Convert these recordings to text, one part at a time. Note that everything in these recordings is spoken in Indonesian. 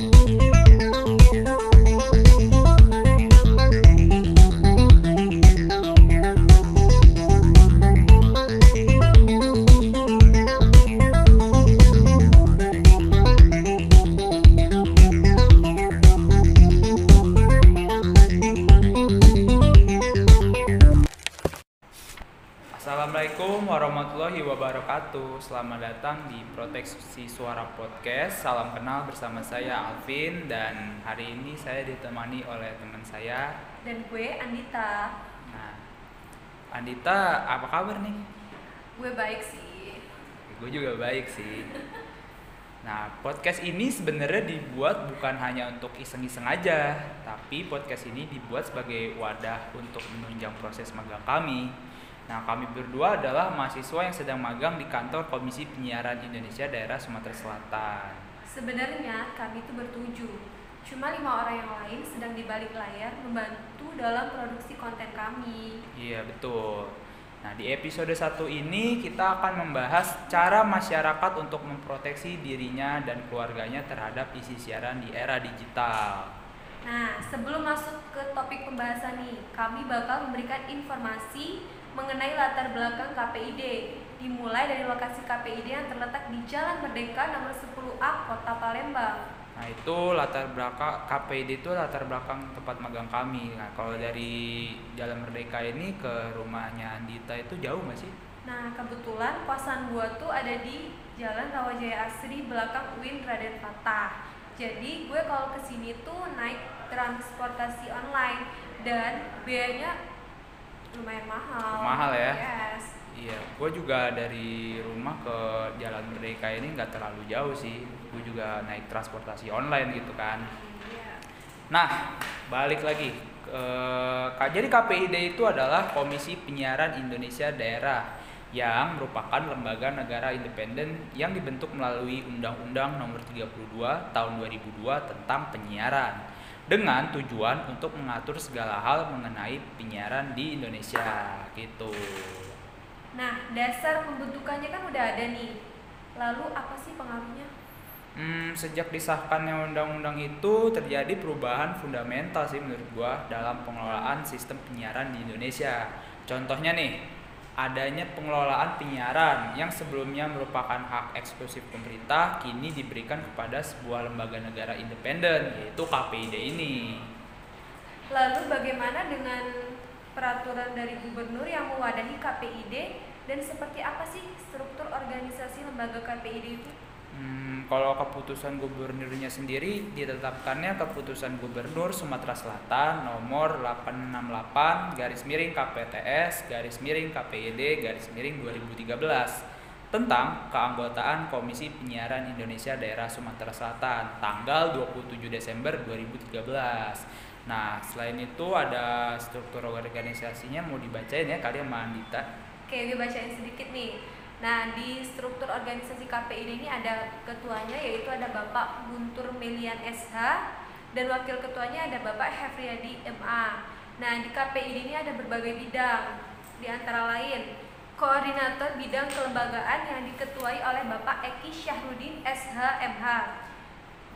Thank you. Wabarakatuh. Selamat datang di Proteksi Suara Podcast. Salam kenal bersama saya Alvin. Dan hari ini saya ditemani oleh teman saya. Dan gue Andita. Nah, Andita apa kabar nih? Gue baik sih. Gue juga baik sih. Nah, podcast ini sebenarnya dibuat bukan hanya untuk iseng-iseng aja, tapi podcast ini dibuat sebagai wadah untuk menunjang proses magang kami. Nah, kami berdua adalah mahasiswa yang sedang magang di kantor Komisi Penyiaran Indonesia Daerah Sumatera Selatan. Sebenarnya kami itu bertujuh Cuma lima orang yang lain sedang di balik layar membantu dalam produksi konten kami Iya, betul. Nah, di episode 1 ini kita akan membahas cara masyarakat untuk memproteksi dirinya dan keluarganya terhadap isi siaran di era digital. Nah sebelum masuk ke topik pembahasan nih Kami bakal memberikan informasi mengenai latar belakang KPID Dimulai dari lokasi KPID yang terletak di Jalan Merdeka nomor 10A Kota Palembang Nah itu latar belakang KPD itu latar belakang tempat magang kami. Nah kalau dari Jalan Merdeka ini ke rumahnya Andita itu jauh nggak sih? Nah kebetulan kosan gua tuh ada di Jalan Rawajaya Asri belakang UIN Raden Fatah. Jadi gue kalau ke sini tuh naik transportasi online dan biayanya lumayan mahal. Mahal ya? Yes. Iya, gue juga dari rumah ke Jalan Merdeka ini nggak terlalu jauh sih. Gue juga naik transportasi online gitu kan. Iya. Nah balik lagi. Ka- jadi KPID itu adalah Komisi Penyiaran Indonesia Daerah yang merupakan lembaga negara independen yang dibentuk melalui Undang-Undang Nomor 32 Tahun 2002 tentang penyiaran dengan tujuan untuk mengatur segala hal mengenai penyiaran di Indonesia gitu. Nah dasar pembentukannya kan udah ada nih. Lalu apa sih pengaruhnya? Hmm, sejak disahkannya undang-undang itu terjadi perubahan fundamental sih menurut gua dalam pengelolaan sistem penyiaran di Indonesia. Contohnya nih, adanya pengelolaan penyiaran yang sebelumnya merupakan hak eksklusif pemerintah kini diberikan kepada sebuah lembaga negara independen yaitu KPID ini. Lalu bagaimana dengan peraturan dari gubernur yang mewadahi KPID dan seperti apa sih struktur organisasi lembaga KPID itu? Hmm, kalau keputusan gubernurnya sendiri ditetapkannya keputusan gubernur Sumatera Selatan nomor 868 garis miring KPTS garis miring KPID garis miring 2013 tentang keanggotaan Komisi Penyiaran Indonesia Daerah Sumatera Selatan tanggal 27 Desember 2013. Nah, selain itu ada struktur organisasinya mau dibacain ya kali sama Andita. Oke, gue bacain sedikit nih. Nah, di struktur organisasi KPID ini ada ketuanya yaitu ada Bapak Guntur Melian SH dan wakil ketuanya ada Bapak Hefriyadi MA. Nah, di KPID ini ada berbagai bidang, di antara lain koordinator bidang kelembagaan yang diketuai oleh Bapak Eki Syahrudin SH MH.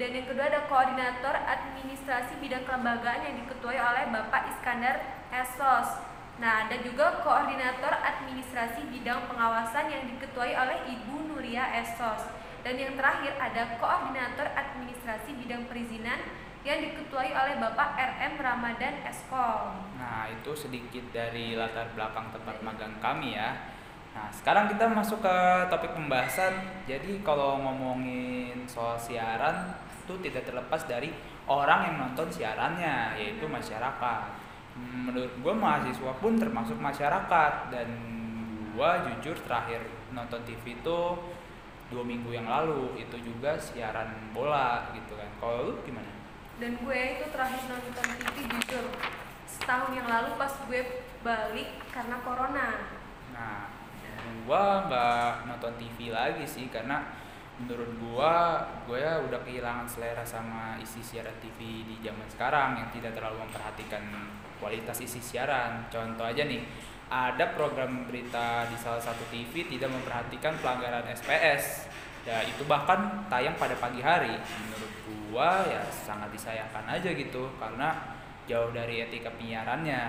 Dan yang kedua ada koordinator administrasi bidang kelembagaan yang diketuai oleh Bapak Iskandar Esos. Nah, ada juga koordinator administrasi bidang pengawasan yang diketuai oleh Ibu Nuria Esos. Dan yang terakhir ada koordinator administrasi bidang perizinan yang diketuai oleh Bapak RM Ramadan Eskom. Nah, itu sedikit dari latar belakang tempat magang kami ya. Nah, sekarang kita masuk ke topik pembahasan. Jadi kalau ngomongin soal siaran itu tidak terlepas dari orang yang nonton siarannya, yaitu masyarakat. Menurut gue mahasiswa pun termasuk masyarakat dan gue jujur terakhir nonton TV itu dua minggu yang lalu itu juga siaran bola gitu kan. Kalau lu gimana? Dan gue itu terakhir nonton TV jujur setahun yang lalu pas gue balik karena corona. Nah, gua nggak nonton TV lagi sih karena menurut gua gua ya udah kehilangan selera sama isi siaran TV di zaman sekarang yang tidak terlalu memperhatikan kualitas isi siaran. Contoh aja nih, ada program berita di salah satu TV tidak memperhatikan pelanggaran SPS. ya itu bahkan tayang pada pagi hari menurut gua ya sangat disayangkan aja gitu karena jauh dari etika penyiarannya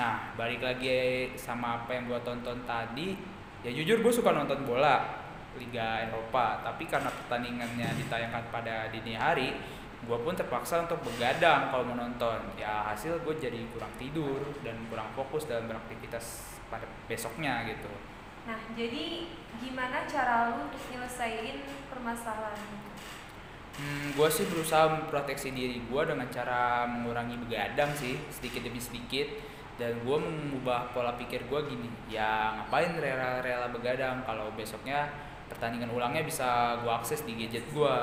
nah balik lagi sama apa yang gua tonton tadi ya jujur gue suka nonton bola Liga Eropa. Tapi karena pertandingannya ditayangkan pada dini hari gue pun terpaksa untuk begadang kalau menonton ya hasil gue jadi kurang tidur dan kurang fokus dalam beraktivitas pada besoknya gitu. Nah, jadi gimana cara lu untuk nyelesain permasalahan hmm, gue sih berusaha memproteksi diri gue dengan cara mengurangi begadang sih sedikit demi sedikit. Dan gue mengubah pola pikir gue gini ya ngapain rela-rela begadang kalau besoknya pertandingan ulangnya bisa gue akses di gadget gue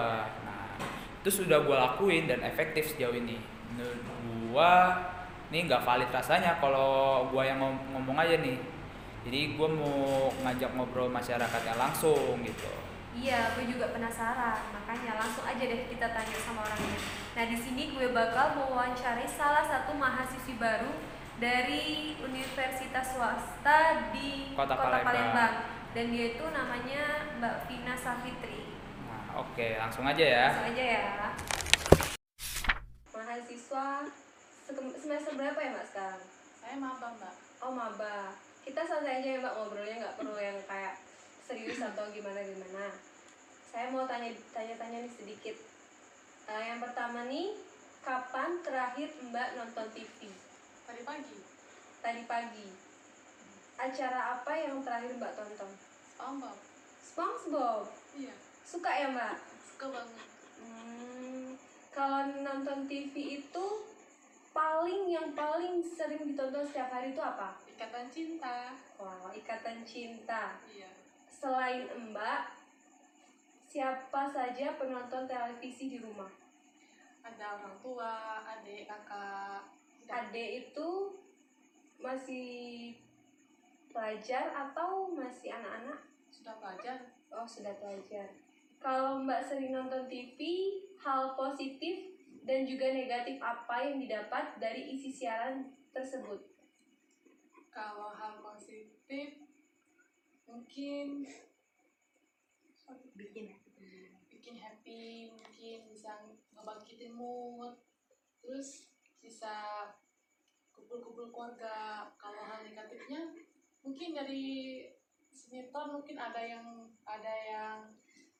nah itu sudah gue lakuin dan efektif sejauh ini menurut gue ini nggak valid rasanya kalau gue yang ngom- ngomong aja nih jadi gue mau ngajak ngobrol masyarakatnya langsung gitu Iya, gue juga penasaran. Makanya langsung aja deh kita tanya sama orangnya. Nah, di sini gue bakal mewawancari salah satu mahasiswi baru dari universitas swasta di Kota Palembang. Dan dia itu namanya Mbak Vina Safitri. nah oke langsung aja ya Langsung aja ya. Mahasiswa semester berapa ya Mbak sekarang? Saya maba mbak. Oh maba. Kita santai aja ya Mbak ngobrolnya nggak perlu yang kayak serius atau gimana gimana. Saya mau tanya tanya-tanya nih sedikit. Eh, yang pertama nih, kapan terakhir Mbak nonton TV? Tadi pagi. Tadi pagi. Acara apa yang terakhir Mbak tonton? SpongeBob. SpongeBob. Iya. Suka ya Mbak? Suka banget. Hmm, kalau nonton TV itu paling yang paling sering ditonton setiap hari itu apa? Ikatan cinta. Wow, Ikatan Cinta. Iya. Selain Mbak, siapa saja penonton televisi di rumah? Ada orang tua, adik, kakak. Ade itu masih pelajar atau masih anak-anak? sudah pelajar. Oh, sudah pelajar. Kalau Mbak sering nonton TV, hal positif dan juga negatif apa yang didapat dari isi siaran tersebut? Kalau hal positif, mungkin bikin bikin happy, mungkin bisa ngebangkitin mood. Terus bisa kumpul-kumpul keluarga. Kalau hal negatifnya, mungkin dari sinetron mungkin ada yang ada yang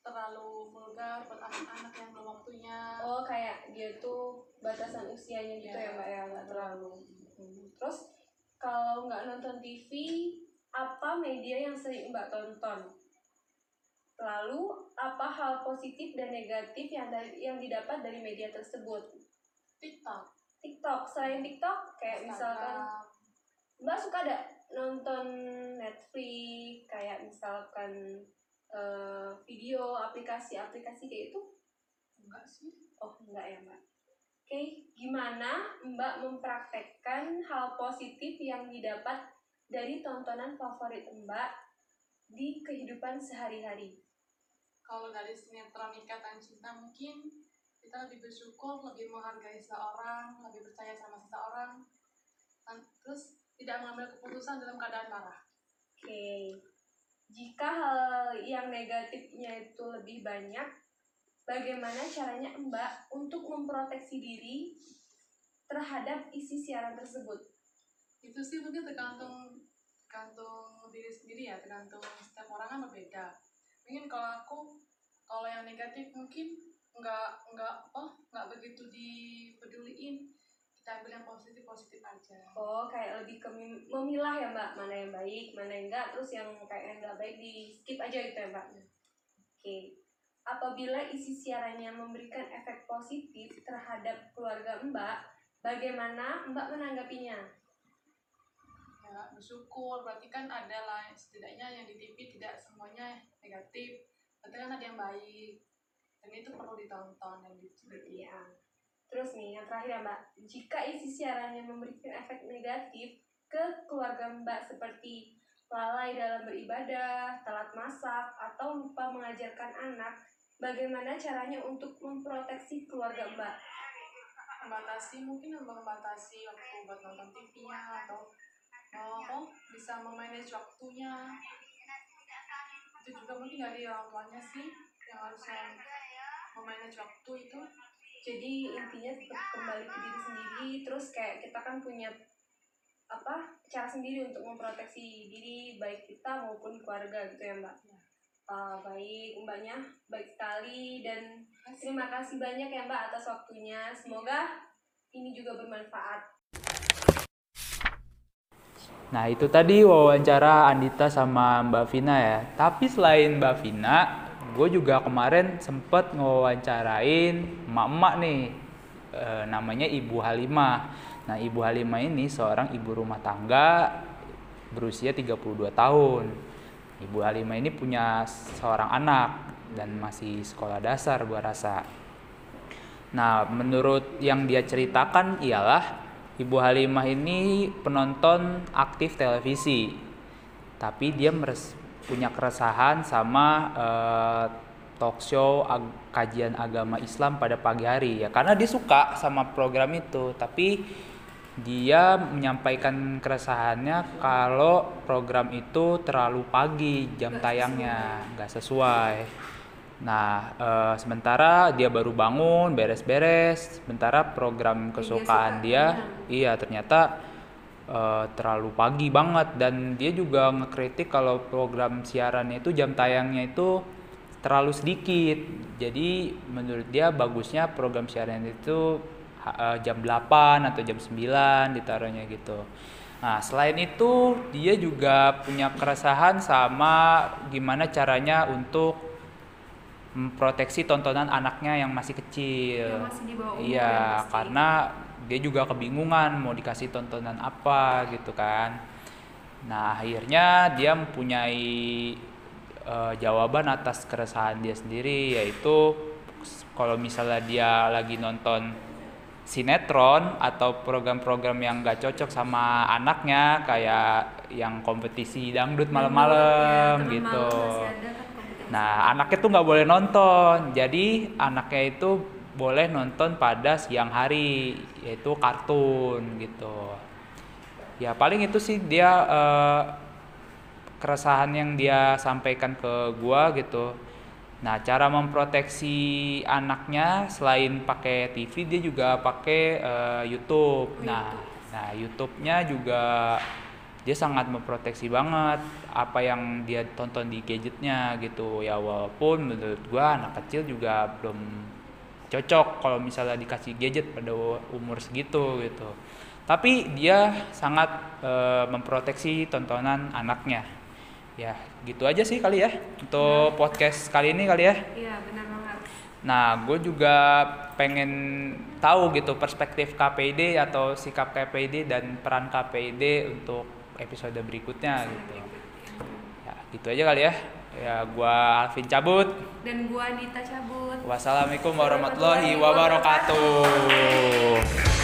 terlalu vulgar buat anak-anak yang belum waktunya. Oh, kayak dia tuh batasan usianya gitu ya, Ya. Mbak ya, nggak terlalu. Hmm. Terus kalau nggak nonton TV, apa media yang sering Mbak tonton? Lalu apa hal positif dan negatif yang dari yang didapat dari media tersebut? TikTok, TikTok, selain TikTok kayak misalkan Instagram. Mbak suka ada nonton Netflix kayak misalkan eh, video aplikasi-aplikasi kayak itu? enggak sih? Oh enggak ya Mbak. Oke, gimana Mbak mempraktekkan hal positif yang didapat dari tontonan favorit Mbak di kehidupan sehari-hari? Kalau dari sinetron Ikatan Cinta mungkin kita lebih bersyukur, lebih menghargai seseorang, lebih percaya sama seseorang, dan terus tidak mengambil keputusan dalam keadaan marah. Oke, jika hal yang negatifnya itu lebih banyak, bagaimana caranya Mbak untuk memproteksi diri terhadap isi siaran tersebut? Itu sih mungkin tergantung tergantung diri sendiri ya, tergantung setiap orang kan berbeda. Mungkin kalau aku, kalau yang negatif mungkin nggak nggak apa nggak begitu dipeduliin. Kita ambil yang positif positif aja. Oh, kayak lebih ke mem- memilah ya Mbak, mana yang baik, mana yang enggak, terus yang kayak yang enggak baik di skip aja gitu ya Mbak? Oke. Apabila isi siarannya memberikan efek positif terhadap keluarga Mbak, bagaimana Mbak menanggapinya? ya bersyukur berarti kan ada lah setidaknya yang di TV tidak semuanya negatif berarti kan ada yang baik dan itu perlu ditonton dan diikuti Iya. Terus nih, yang terakhir ya Mbak, jika isi siarannya memberikan efek negatif ke keluarga Mbak seperti lalai dalam beribadah, telat masak, atau lupa mengajarkan anak, bagaimana caranya untuk memproteksi keluarga Mbak? membatasi mungkin membatasi waktu buat nonton TV-nya atau oh, bisa memanage waktunya. Itu juga mungkin dari orang tuanya sih yang harusnya memanage waktu itu jadi intinya tetap kembali ke diri sendiri terus kayak kita kan punya apa cara sendiri untuk memproteksi diri baik kita maupun keluarga gitu ya mbak. Eh, baik mbaknya baik sekali dan terima kasih banyak ya mbak atas waktunya. Semoga ini juga bermanfaat. Nah itu tadi wawancara Andita sama Mbak Vina ya. Tapi selain Mbak Vina, gue juga kemarin sempet ngewawancarain emak-emak nih. E, namanya Ibu Halimah. Nah Ibu Halimah ini seorang ibu rumah tangga berusia 32 tahun. Ibu Halimah ini punya seorang anak dan masih sekolah dasar gua rasa. Nah, menurut yang dia ceritakan ialah Ibu Halimah ini penonton aktif televisi, tapi dia meres- punya keresahan sama eh, talk show ag- kajian agama Islam pada pagi hari ya, karena dia suka sama program itu, tapi dia menyampaikan keresahannya kalau program itu terlalu pagi jam tayangnya, nggak sesuai. Nah, eh, sementara dia baru bangun, beres-beres. Sementara program kesukaan suka, dia, benar. iya ternyata eh, terlalu pagi banget dan dia juga ngekritik kalau program siarannya itu jam tayangnya itu terlalu sedikit. Jadi menurut dia bagusnya program siaran itu eh, jam 8 atau jam 9 ditaruhnya gitu. Nah, selain itu dia juga punya keresahan sama gimana caranya untuk memproteksi tontonan anaknya yang masih kecil. Yang masih di bawah umur Iya, ya karena dia juga kebingungan mau dikasih tontonan apa gitu kan. Nah, akhirnya dia mempunyai eh, jawaban atas keresahan dia sendiri yaitu kalau misalnya dia lagi nonton sinetron atau program-program yang gak cocok sama anaknya kayak yang kompetisi dangdut malam-malam Ya, gitu. malam kan. Nah, anaknya tuh nggak boleh nonton. Jadi anaknya itu boleh nonton pada siang hari, yaitu kartun gitu. Ya paling itu sih dia eh, keresahan yang dia sampaikan ke gua gitu. Nah, cara memproteksi anaknya selain pakai TV dia juga pakai eh, YouTube. Nah, nah YouTube-nya juga dia sangat memproteksi banget apa yang dia tonton di gadgetnya gitu. Ya walaupun menurut gua anak kecil juga belum cocok kalau misalnya dikasih gadget pada umur segitu gitu. Tapi dia sangat eh, memproteksi tontonan anaknya. Ya, gitu aja sih kali ya untuk podcast kali ini kali ya. Iya benar banget. Nah, gue juga pengen tahu gitu perspektif KPD atau sikap KPD dan peran KPD untuk episode berikutnya gitu. Ya, gitu aja kali ya. Ya, gua Alvin cabut. Dan gua Anita cabut. Wassalamualaikum warahmatullahi wabarakatuh.